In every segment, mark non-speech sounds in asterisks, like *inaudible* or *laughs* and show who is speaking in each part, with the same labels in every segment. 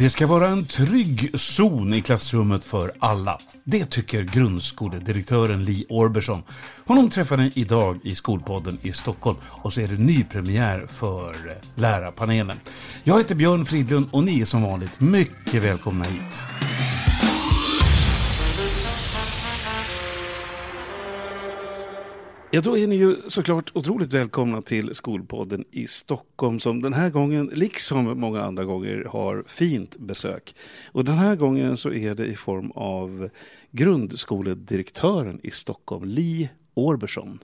Speaker 1: Det ska vara en trygg zon i klassrummet för alla. Det tycker grundskoledirektören Li Orbersson. Honom träffade ni idag i Skolpodden i Stockholm och så är det nypremiär för lärarpanelen. Jag heter Björn Fridlund och ni är som vanligt mycket välkomna hit. Ja, då är ni ju såklart otroligt välkomna till Skolpodden i Stockholm som den här gången, liksom många andra gånger, har fint besök. Och den här gången så är det i form av grundskoledirektören i Stockholm, Li Orbersson.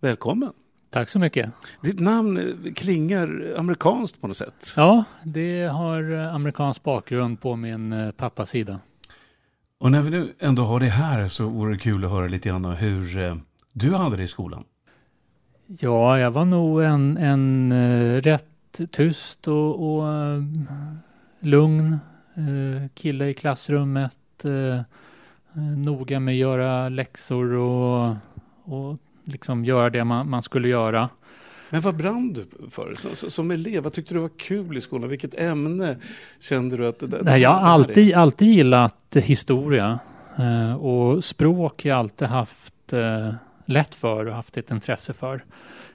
Speaker 1: Välkommen!
Speaker 2: Tack så mycket.
Speaker 1: Ditt namn klingar amerikanskt på något sätt.
Speaker 2: Ja, det har amerikansk bakgrund på min eh, pappas sida.
Speaker 1: Och när vi nu ändå har det här så vore det kul att höra lite grann hur eh, du hade det i skolan?
Speaker 2: Ja, jag var nog en, en uh, rätt tyst och, och uh, lugn uh, kille i klassrummet. noga med att göra läxor och, och liksom göra det man, man skulle göra.
Speaker 1: Men vad brann du för som, som elev? Vad tyckte du var kul i skolan? Vilket ämne kände du att... Det, det
Speaker 2: Nej, jag har alltid, alltid gillat historia och språk har jag alltid haft lätt för och haft ett intresse för.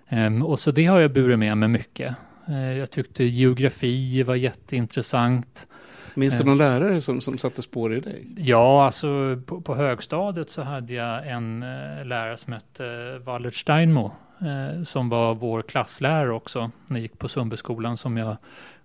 Speaker 2: Um, och så det har jag burit med mig mycket. Uh, jag tyckte geografi var jätteintressant.
Speaker 1: Minns du ehm. någon lärare som, som satte spår i dig?
Speaker 2: Ja, alltså på, på högstadiet så hade jag en uh, lärare som hette Wallert Steinmo uh, som var vår klasslärare också när jag gick på Sundbyskolan som jag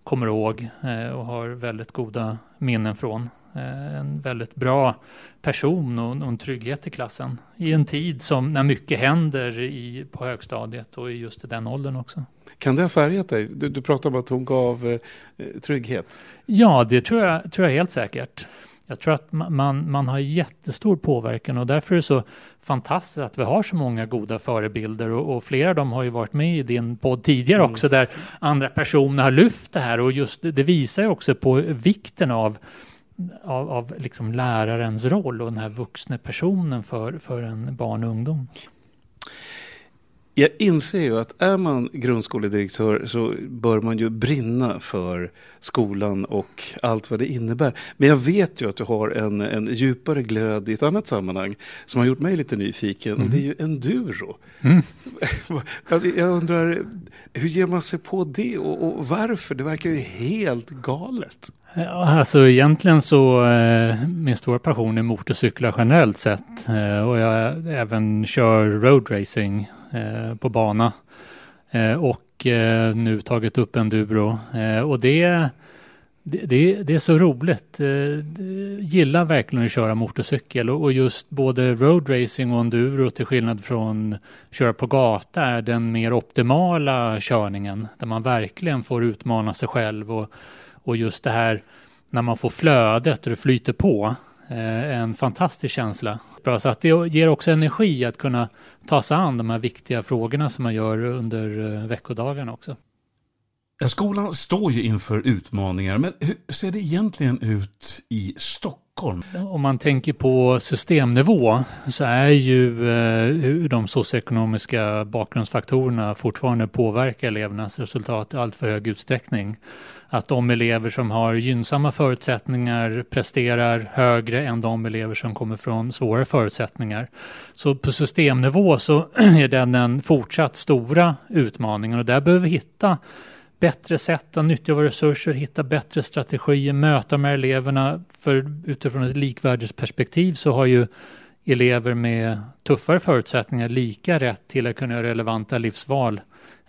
Speaker 2: kommer ihåg och har väldigt goda minnen från. Eh, en väldigt bra person och, en trygghet i klassen. I en tid som när mycket händer i, på högstadiet och just i den åldern också.
Speaker 1: Kan det ha färgat dig? Du, du pratar om att hon gav eh, trygghet.
Speaker 2: Ja, det tror jag, tror jag helt säkert. Jag tror att man, man har jättestor påverkan och därför är det så fantastiskt att vi har så många goda förebilder och, och flera av dem har ju varit med i din podd tidigare mm. också där andra personer har lyft det här och just det visar ju också på vikten av av, av liksom lärarens roll och den här vuxna personen för, för en barn och ungdom.
Speaker 1: Jag inser ju att är man grundskoledirektör så bör man ju brinna för skolan och allt vad det innebär. Men jag vet ju att du har en, en djupare glöd i ett annat sammanhang som har gjort mig lite nyfiken mm. och det är ju enduro. Mm. *laughs* jag undrar, hur ger man sig på det och, och varför? Det verkar ju helt galet.
Speaker 2: Ja, alltså egentligen så eh, min stora passion är motorcyklar generellt sett eh, och jag även kör roadracing Eh, på bana eh, och eh, nu tagit upp enduro och det, det, det, är så roligt. Jag gillar verkligen att köra motorcykel och, just både roadracing och enduro till skillnad från köra på gata är den mer optimala körningen där man verkligen får utmana sig själv och och just det här när man får flödet och det flyter på, Eh, en fantastisk känsla. Bra, så att det ger också energi att kunna ta sig an de här viktiga frågorna som man gör under eh, veckodagarna också.
Speaker 1: Skolan står ju inför utmaningar, men hur ser det egentligen ut i Stockholm?
Speaker 2: Om man tänker på systemnivå så är ju eh, hur de socioekonomiska bakgrundsfaktorerna fortfarande påverkar elevernas resultat i allt för hög utsträckning att de elever som har gynnsamma förutsättningar presterar högre än de elever som kommer från svårare förutsättningar. Så på systemnivå så *clears throat* är den den fortsatt stora utmaningen och där behöver vi hitta bättre sätt att nyttja våra resurser, hitta bättre strategier, möta med eleverna. För utifrån ett likvärdighetsperspektiv så har ju elever med tuffare förutsättningar lika rätt till att kunna göra relevanta livsval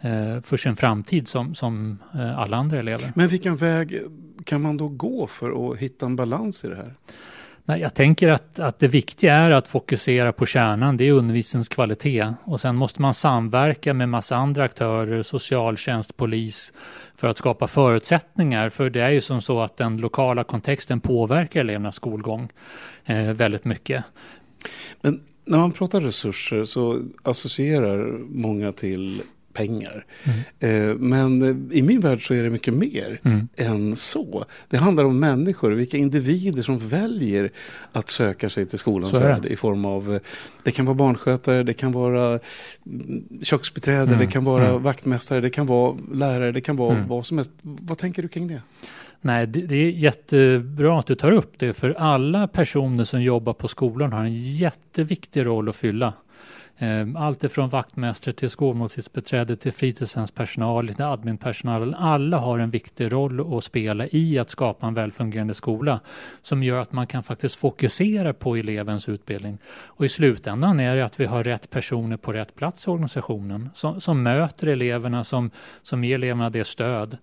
Speaker 2: eh, för sin framtid som, som eh, alla andra elever.
Speaker 1: Men vilken väg kan man då gå för att hitta en balans i det här?
Speaker 2: Nej, jag tänker att, att det viktiga är att fokusera på kärnan, det är undervisningens kvalitet. Och sen måste man samverka med massa andra aktörer, socialtjänst, polis, för att skapa förutsättningar. För det är ju som så att den lokala kontexten påverkar elevernas skolgång eh, väldigt mycket.
Speaker 1: Men när man pratar resurser så associerar många till pengar. Mm. Men i min värld så är det mycket mer mm. än så. Det handlar om människor, vilka individer som väljer att söka sig till skolans värld i form av, eh, det kan vara barnskötare, det kan vara mm, köksbiträde, mm. det kan vara mm. vaktmästare, det kan vara lärare, det kan vara mm. vad som helst. Vad tänker du kring det?
Speaker 2: Nej, det, det, är jättebra att du tar upp det, för alla personer som jobbar på skolan har en jätteviktig roll att fylla. Ehm, allt ifrån vaktmästare till skolmåltidsbiträde till fritidshemspersonal, till adminpersonal. Alla har en viktig roll att spela i att skapa en välfungerande skola som gör att man kan faktiskt fokusera på elevens utbildning. Och i slutändan är det att vi har rätt personer på rätt plats i organisationen som, som möter eleverna, som, som ger eleverna det stöd.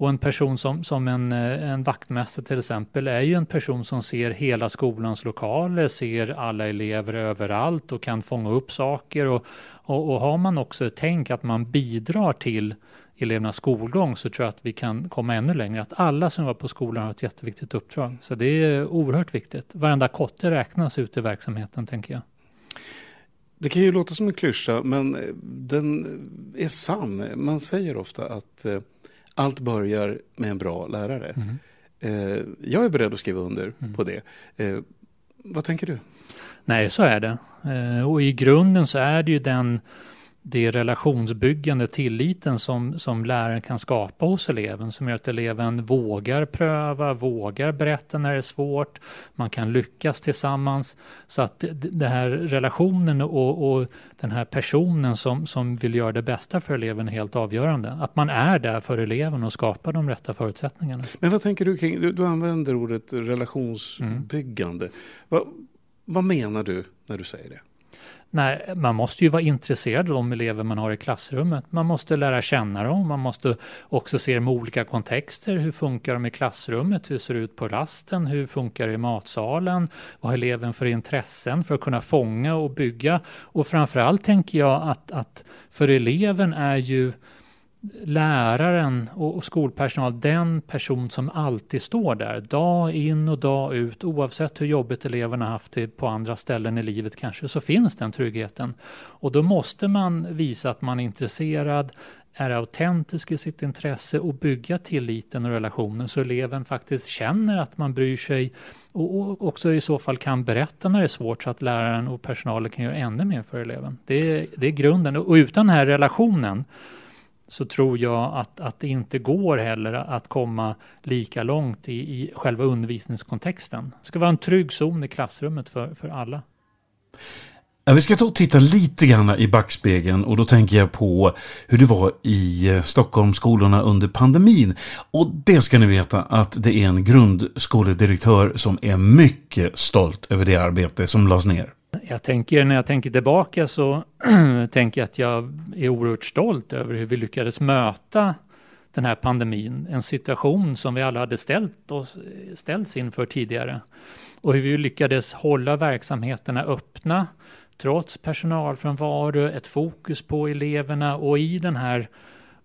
Speaker 2: Och en person som, som en, en vaktmästare till exempel är ju en person som ser hela skolans lokaler, ser alla elever överallt och kan fånga upp saker. Och, och, och har man också ett tänk att man bidrar till elevernas skolgång så tror jag att vi kan komma ännu längre. Att alla som var på skolan har ett jätteviktigt uppdrag. Så det är oerhört viktigt. Varenda kotte räknas ut i verksamheten tänker jag.
Speaker 1: Det kan ju låta som en klyscha men den är sann. Man säger ofta att eh, allt börjar med en bra lärare. Mm. Eh, jag är beredd att skriva under mm. på det. Eh, vad tänker du?
Speaker 2: Nej, så är det. Eh, och i grunden så är det ju den det relationsbyggande tilliten som, som läraren kan skapa hos eleven som gör att eleven vågar pröva, vågar berätta när det är svårt, man kan lyckas tillsammans. Så att den här relationen och, och, den här personen som, som vill göra det bästa för eleven är helt avgörande. Att man är där för eleven och skapar de rätta förutsättningarna.
Speaker 1: Men vad tänker du kring, du, du använder ordet relationsbyggande. Mm. Vad, menar du när du säger det?
Speaker 2: Nej, man måste ju vara intresserad av de elever man har i klassrummet. Man måste lära känna dem, man måste också se dem i olika kontexter. Hur funkar de i klassrummet? Hur ser det ut på rasten? Hur funkar det i matsalen? Vad har eleven för intressen för att kunna fånga och bygga? Och framförallt tänker jag att, att för eleven är ju läraren och skolpersonal den person som alltid står där dag in och dag ut oavsett hur jobbigt eleverna haft det på andra ställen i livet kanske så finns den tryggheten. Och då måste man visa att man är intresserad, är autentisk i sitt intresse och bygga tilliten och relationen så eleven faktiskt känner att man bryr sig och också i så fall kan berätta när det är svårt så att läraren och personalen kan göra ännu mer för eleven. Det är, det är grunden och utan den här relationen så tror jag att, att det inte går heller att komma lika långt i, i själva undervisningskontexten. Det ska vara en trygg zon i klassrummet för, för alla.
Speaker 1: Ja, vi ska ta och titta lite grann i backspegeln och då tänker jag på hur det var i eh, Stockholmsskolorna under pandemin. Och det ska ni veta att det är en grundskoledirektör som är mycket stolt över det arbete som lades ner.
Speaker 2: Jag tänker, när jag tänker tillbaka så *clears throat* tänker jag att jag är oerhört stolt över hur vi lyckades möta den här pandemin. En situation som vi alla hade ställt oss, ställts inför tidigare. Och hur vi lyckades hålla verksamheterna öppna trots personalfrånvaro, ett fokus på eleverna och i den här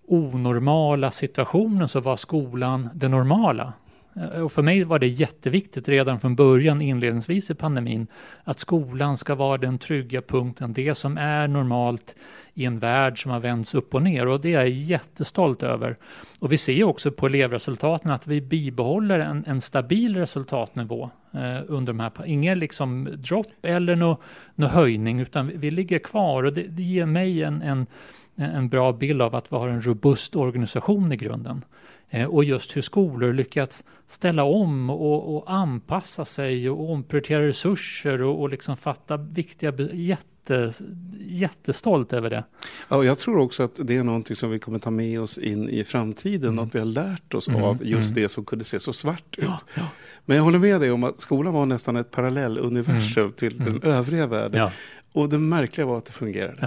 Speaker 2: onormala situationen så var skolan det normala. Eh, och för mig var det jätteviktigt redan från början inledningsvis i pandemin att skolan ska vara den trygga punkten, det som är normalt i en värld som har vänts upp och ner och det är jag jättestolt över. Och vi ser också på elevresultaten att vi bibehåller en, en stabil resultatnivå eh, under de här, ingen liksom dropp eller någon no höjning utan vi, vi, ligger kvar och det, det ger mig en, en en bra bild av att vi har en robust organisation i grunden. Eh, och just hur skolor lyckats ställa om och, och anpassa sig och omprioritera resurser och, och liksom fatta viktiga jätte, jättestolt över det.
Speaker 1: Ja, jag tror också att det är någonting som vi kommer ta med oss in i framtiden. Mm. Att vi har lärt oss mm. av just mm. det som kunde se så svart ut. Ja, ja. Men jag håller med dig om att skolan var nästan ett parallelluniversum mm. till den mm. övriga världen. Ja. Och det märkliga var att det fungerade.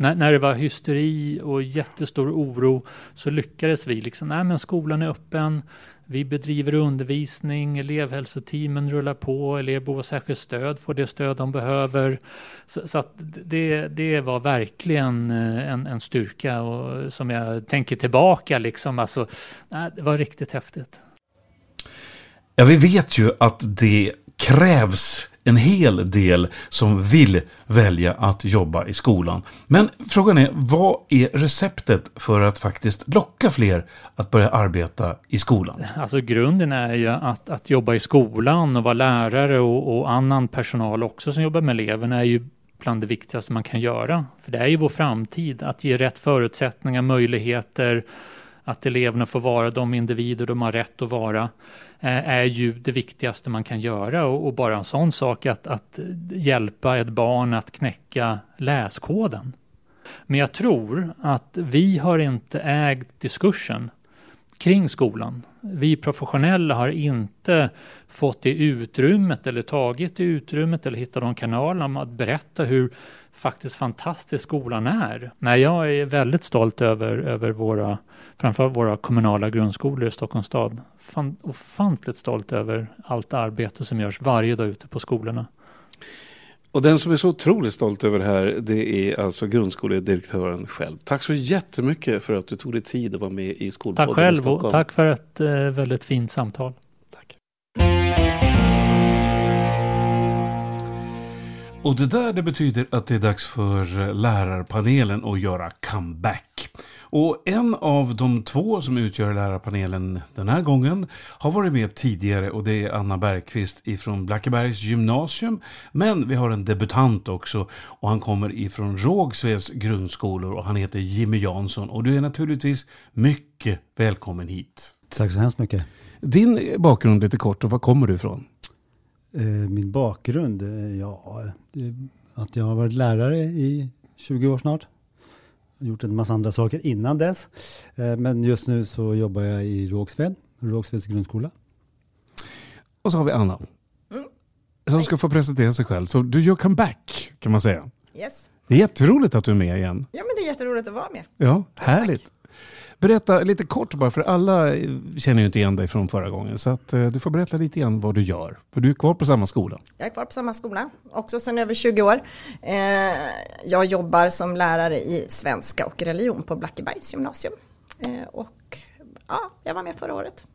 Speaker 2: När, när det var hysteri och jättestor oro så lyckades vi liksom, nej men skolan är öppen, vi bedriver undervisning, elevhälsoteamen rullar på, elever och särskilt stöd. Får det stöd de behöver. Så, så att det, det var verkligen eh, en, en styrka och som jag tänker tillbaka liksom, alltså, nej, det var riktigt häftigt.
Speaker 1: Ja, vi vet ju att det krävs en hel del som vill välja att jobba i skolan. Men frågan är, vad är receptet för att faktiskt locka fler att börja arbeta i skolan?
Speaker 2: Alltså grunden är ju att, att jobba i skolan och vara lärare och, och annan personal också som jobbar med eleverna är ju bland det viktigaste man kan göra. För det är ju vår framtid, att ge rätt förutsättningar, möjligheter, att eleverna får vara de individer de har rätt att vara eh, är ju det viktigaste man kan göra och, bara en sån sak att, att hjälpa ett barn att knäcka läskoden. Men jag tror att vi har inte ägt diskursen kring skolan. Vi professionella har inte fått det utrymmet eller tagit det utrymmet eller hittat de kanalerna Om att berätta hur faktiskt fantastisk skolan är. Nej, jag är väldigt stolt över, över våra, framförallt våra kommunala grundskolor i Stockholms stad. Fan, ofantligt stolt över allt arbete som görs varje dag ute på skolorna.
Speaker 1: Och den som är så otroligt stolt över det här, det är alltså grundskoledirektören själv. Tack så jättemycket för att du tog dig tid att vara med i Skolpodden
Speaker 2: Tack själv och tack för ett eh, väldigt fint samtal.
Speaker 1: Tack. Och det där det betyder att det är dags för lärarpanelen att göra comeback. Och en av de två som utgör lärarpanelen den här gången har varit med tidigare och det är Anna Bergqvist ifrån Blackebergs gymnasium. Men vi har en debutant också och han kommer ifrån Rågsveds grundskolor och han heter Jimmy Jansson och du är naturligtvis mycket välkommen hit.
Speaker 3: Tack så hemskt mycket.
Speaker 1: Din bakgrund lite kort och var kommer du ifrån?
Speaker 3: Eh, min bakgrund? Eh, ja, att jag har varit lärare i 20 år snart gjort en massa andra saker innan dess. Eh, men just nu så jobbar jag i Rågsved, Rågsveds grundskola.
Speaker 1: Och så har vi Anna. Som ska få presentera sig själv. Så du gör comeback kan man säga.
Speaker 4: Yes.
Speaker 1: Det är jätteroligt att du är med igen.
Speaker 4: Ja, men det är jätteroligt att vara med.
Speaker 1: Ja, härligt. Tack. Berätta lite kort bara, för alla känner ju inte igen dig från förra gången. Så att, eh, du får berätta lite grann vad du gör. För du är kvar på samma skola.
Speaker 4: Jag är kvar på samma skola, också sedan över 20 år. Eh, jag jobbar som lärare i svenska och religion på Blackebergs gymnasium. Eh, och ja, jag var med förra året.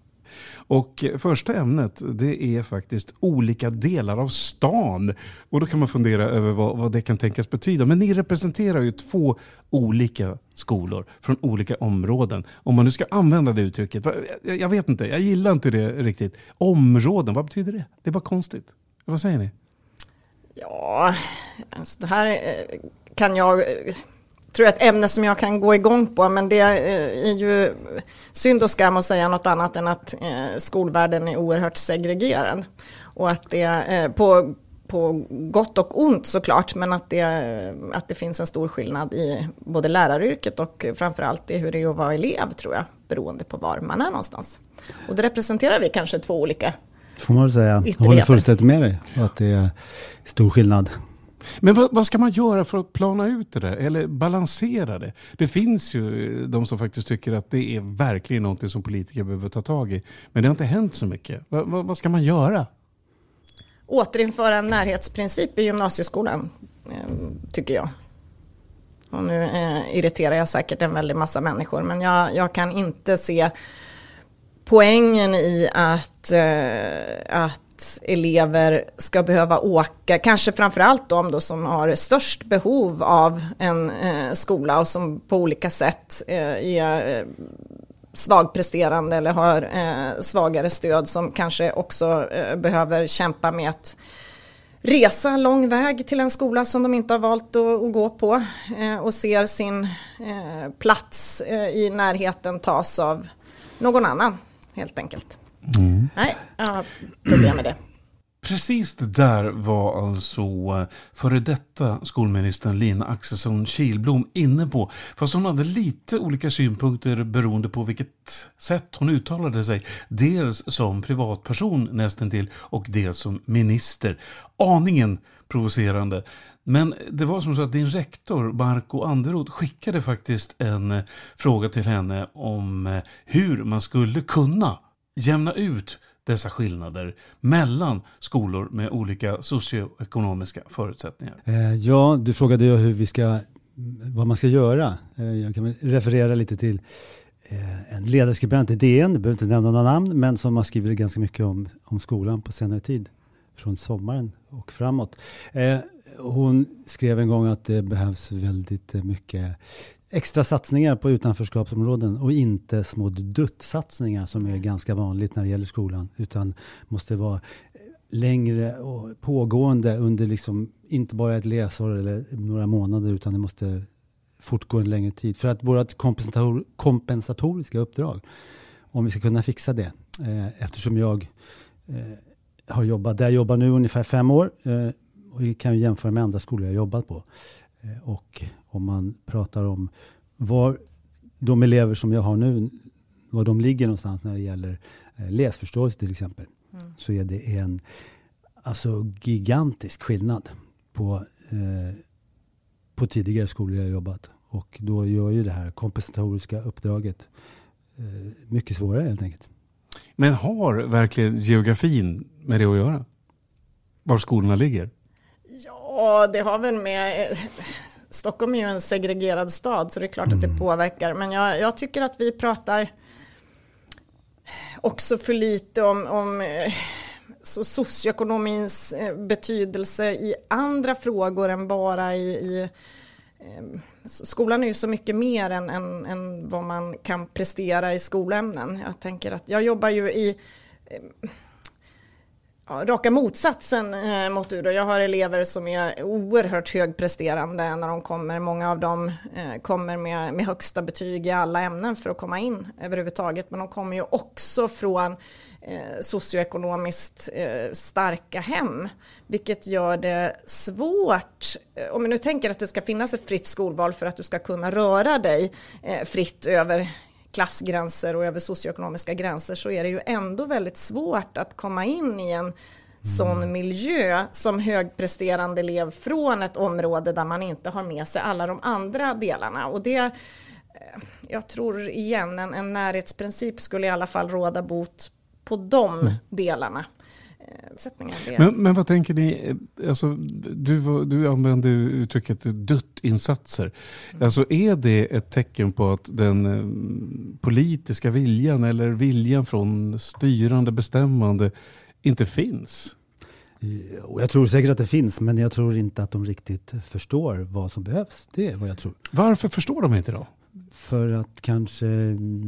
Speaker 1: Och första ämnet det är faktiskt olika delar av stan. Och då kan man fundera över vad, vad det kan tänkas betyda. Men ni representerar ju två olika skolor från olika områden. Om man nu ska använda det uttrycket. Jag, jag vet inte, jag gillar inte det riktigt. Områden, vad betyder det? Det är bara konstigt. Vad säger ni?
Speaker 4: Ja, alltså det här eh, kan jag eh, tror jag ett ämne som jag kan gå igång på, men det eh, är ju synd och skam att säga något annat än att eh, skolvärlden är oerhört segregerad. Och att det eh, på, på gott och ont såklart, men att det, att det finns en stor skillnad i både läraryrket och framförallt i hur det är att vara elev tror jag, beroende på var man är någonstans. Och det representerar vi kanske två olika
Speaker 3: Får man säga. Jag håller fullständigt med dig att det är stor skillnad.
Speaker 1: Men vad, vad, ska man göra för att plana ut det där? Eller balansera det? Det finns ju eh, de som faktiskt tycker att det är verkligen någonting som politiker behöver ta tag i. Men det har inte hänt så mycket. Va, va, vad ska man göra?
Speaker 4: Återinföra en närhetsprincip i gymnasieskolan, eh, tycker jag. Och nu eh, irriterar jag säkert en väldig massa människor, men jag, jag kan inte se poängen i att, eh, att elever ska behöva åka, kanske framförallt de då som har störst behov av en eh, skola och som på olika sätt eh, är eh, svagpresterande eller har eh, svagare stöd som kanske också eh, behöver kämpa med att resa lång väg till en skola som de inte har valt att, att gå på eh, och ser sin eh, plats eh, i närheten tas av någon annan helt enkelt. Mm. Nej, jag har problem med det.
Speaker 1: Precis det där var alltså eh, före detta skolministern Lina Axelsson Kilblom inne på. Fast hon hade lite olika synpunkter beroende på vilket sätt hon uttalade sig. Dels som privatperson nästintill och dels som minister. Aningen provocerande. Men det var som så att din rektor Marco Anderoth skickade faktiskt en eh, fråga till henne om eh, hur man skulle kunna jämna ut dessa skillnader mellan skolor med olika socioekonomiska förutsättningar?
Speaker 3: Eh, ja, du frågade ju hur vi ska, vad man ska göra. Eh, jag kan referera lite till eh, en ledarskribent i DN, jag behöver inte nämna några namn, men som har skrivit ganska mycket om, om skolan på senare tid, från sommaren och framåt. Hon skrev en gång att det behövs väldigt mycket extra satsningar på utanförskapsområden och inte små duttsatsningar som är ganska vanligt när det gäller skolan. Utan måste vara längre och pågående under liksom inte bara ett läsår eller några månader utan det måste fortgå en längre tid. För att vårt kompensator, kompensatoriska uppdrag, om vi ska kunna fixa det, eh, eftersom jag eh, har jobbat, där jag jobbar nu ungefär fem år, eh, och vi kan ju jämföra med andra skolor jag jobbat på. Eh, och om man pratar om var de elever som jag har nu, var de ligger någonstans när det gäller eh, läsförståelse till exempel, mm. så är det en alltså, gigantisk skillnad på, eh, på tidigare skolor jag jobbat. Och då gör ju det här kompensatoriska uppdraget eh, mycket svårare helt enkelt.
Speaker 1: Men har verkligen geografin med det att göra? Var skolorna ligger?
Speaker 4: Ja, det har väl med... Stockholm är ju en segregerad stad så det är klart mm. att det mm. påverkar. Men jag, jag, tycker att vi pratar också för lite om, om så socioekonomins eh, betydelse i andra frågor än bara i, i Ehm, skolan är ju så mycket mer än, än, än, vad man kan prestera i skolämnen. Jag tänker att jag jobbar ju i ehm, ja, raka motsatsen eh, mot du. Jag har elever som är oerhört högpresterande när de kommer. Många av dem eh, kommer med, med högsta betyg i alla ämnen för att komma in överhuvudtaget. Men de kommer ju också från eh, socioekonomiskt eh, starka hem. Vilket gör det svårt, eh, om vi nu tänker att det ska finnas ett fritt skolval för att du ska kunna röra dig eh, fritt över klassgränser och över socioekonomiska gränser så är det ju ändå väldigt svårt att komma in i en sån mm. miljö som högpresterande elev från ett område där man inte har med sig alla de andra delarna. Och det, jag tror igen, en, en närhetsprincip skulle i alla fall råda bot på de mm. delarna.
Speaker 1: Eh, men, men vad tänker ni, alltså, du, du använde uttrycket dutt-insatser. Mm. Alltså, är det ett tecken på att den eh, politiska viljan eller viljan från styrande bestämmande inte finns?
Speaker 3: Jag tror säkert att det finns, men jag tror inte att de riktigt förstår vad som behövs. Det är vad jag tror.
Speaker 1: Varför förstår de inte då?
Speaker 3: För att kanske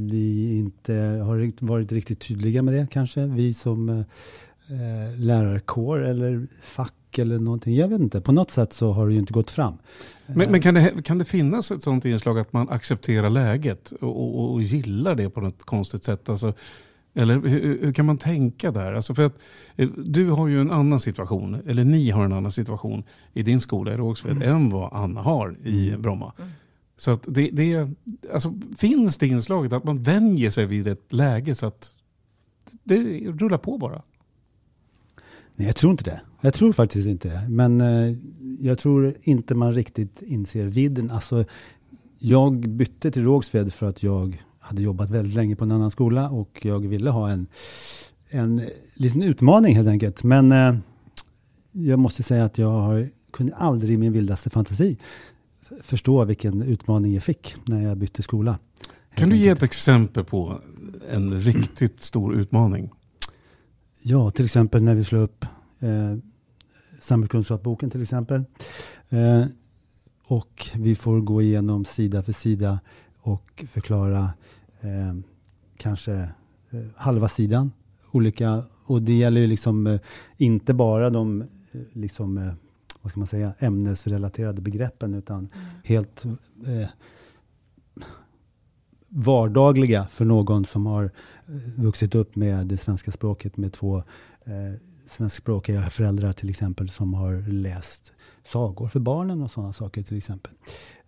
Speaker 3: vi inte har varit riktigt tydliga med det kanske. Vi som eh, lärarkår eller fack eller någonting. Jag vet inte. På något sätt så har det ju inte gått fram.
Speaker 1: Men, men kan, det, kan det finnas ett sånt inslag att man accepterar läget och, och, och gillar det på något konstigt sätt? Alltså, eller hur, hur, kan man tänka där? Alltså för att, eh, du har ju en annan situation, eller ni har en annan situation i din skola i Rågsved mm. än vad Anna har i mm. Bromma. Mm. Så att det, det, alltså, finns det inslaget att man vänjer sig vid ett läge så att det rullar på bara?
Speaker 3: Nej, jag tror inte det. Jag tror faktiskt inte det. Men eh, jag tror inte man riktigt inser vidden. Alltså, jag bytte till Rågsved för att jag hade jobbat väldigt länge på en annan skola och jag ville ha en, en liten utmaning helt enkelt. Men eh, jag måste säga att jag har, kunde aldrig i min vildaste fantasi förstå vilken utmaning jag fick när jag bytte skola.
Speaker 1: Kan du ge ett exempel på en riktigt stor utmaning?
Speaker 3: Ja, till exempel när vi slår upp eh, samhällskunskapsboken till exempel. Eh, och vi får gå igenom sida för sida och förklara eh, kanske eh, halva sidan. Olika, och det gäller ju liksom eh, inte bara de eh, liksom, eh, vad ska man säga, ämnesrelaterade begreppen utan mm. helt eh, vardagliga för någon som har vuxit upp med det svenska språket med två eh, svenskspråkiga föräldrar till exempel som har läst sagor för barnen och sådana saker till exempel.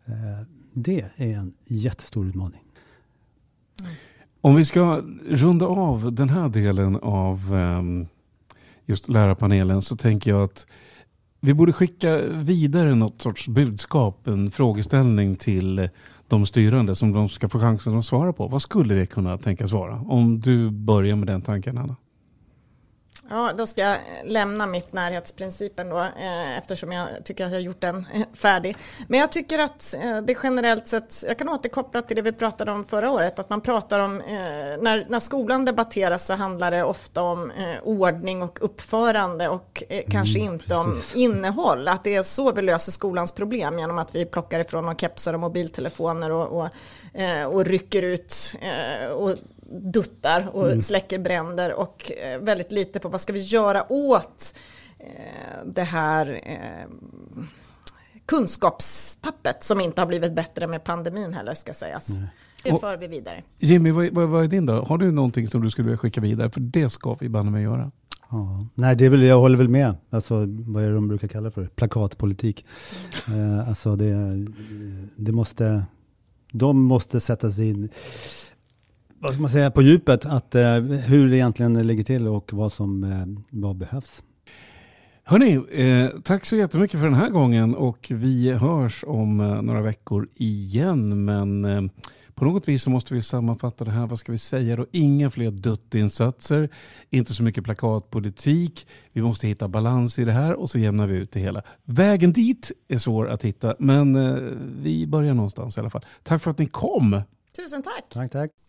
Speaker 3: Eh, det är en jättestor utmaning.
Speaker 1: Om vi ska runda av den här delen av um, just lärarpanelen så tänker jag att vi borde skicka vidare något sorts budskap, en frågeställning till de styrande som de ska få chansen att svara på. Vad skulle det kunna tänkas vara? Om du börjar med den tanken, Anna.
Speaker 4: Ja, då ska jag lämna mitt närhetsprincipen då, eh, eftersom jag tycker att jag har gjort den eh, färdig. Men jag tycker att eh, det generellt sett, jag kan återkoppla till det vi pratade om förra året, att man pratar om, eh, när, när skolan debatteras så handlar det ofta om ordning och uppförande och eh, kanske mm, inte om innehåll, att det är så vi löser skolans problem genom att vi plockar ifrån och kepsar och mobiltelefoner och, och, och rycker ut och duttar och mm. släcker bränder och eh, väldigt lite på vad ska vi göra åt eh, det här eh, kunskapstappet som inte har blivit bättre med pandemin heller ska sägas. Nej. Det
Speaker 1: och,
Speaker 4: för vi vidare.
Speaker 1: Jimmy, vad, vad, vad, är din då? Har du någonting som du skulle vilja skicka vidare? För det ska vi banne mig göra.
Speaker 3: Ja, nej, det är väl, jag håller väl med. Alltså, vad är det de brukar kalla för? Plakatpolitik. Mm. Eh, alltså det, det måste, de måste sätta sig in vad ska man säga, på djupet, att, eh, hur det egentligen ligger till och vad som eh, vad behövs.
Speaker 1: Hörni, eh, tack så jättemycket för den här gången och vi hörs om eh, några veckor igen. Men eh, på något vis så måste vi sammanfatta det här. Vad ska vi säga då? Inga fler duttinsatser, inte så mycket plakatpolitik. Vi måste hitta balans i det här och så jämnar vi ut det hela. Vägen dit är svår att hitta, men eh, vi börjar någonstans i alla fall. Tack för att ni kom!
Speaker 4: Tusen tack!
Speaker 3: Tack, tack!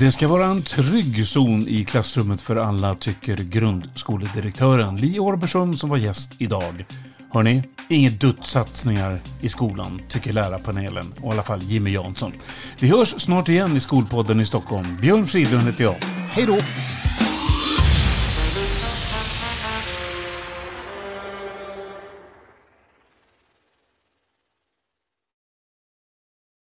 Speaker 1: Det ska vara en trygg zon i klassrummet för alla, tycker grundskoledirektören Li Orbersson som var gäst idag. Hörni, inget duttsatsningar i skolan, tycker lärarpanelen och i alla fall Jimmy Jansson. Vi hörs snart igen i Skolpodden i Stockholm. Björn Fridlund heter jag. Hej då!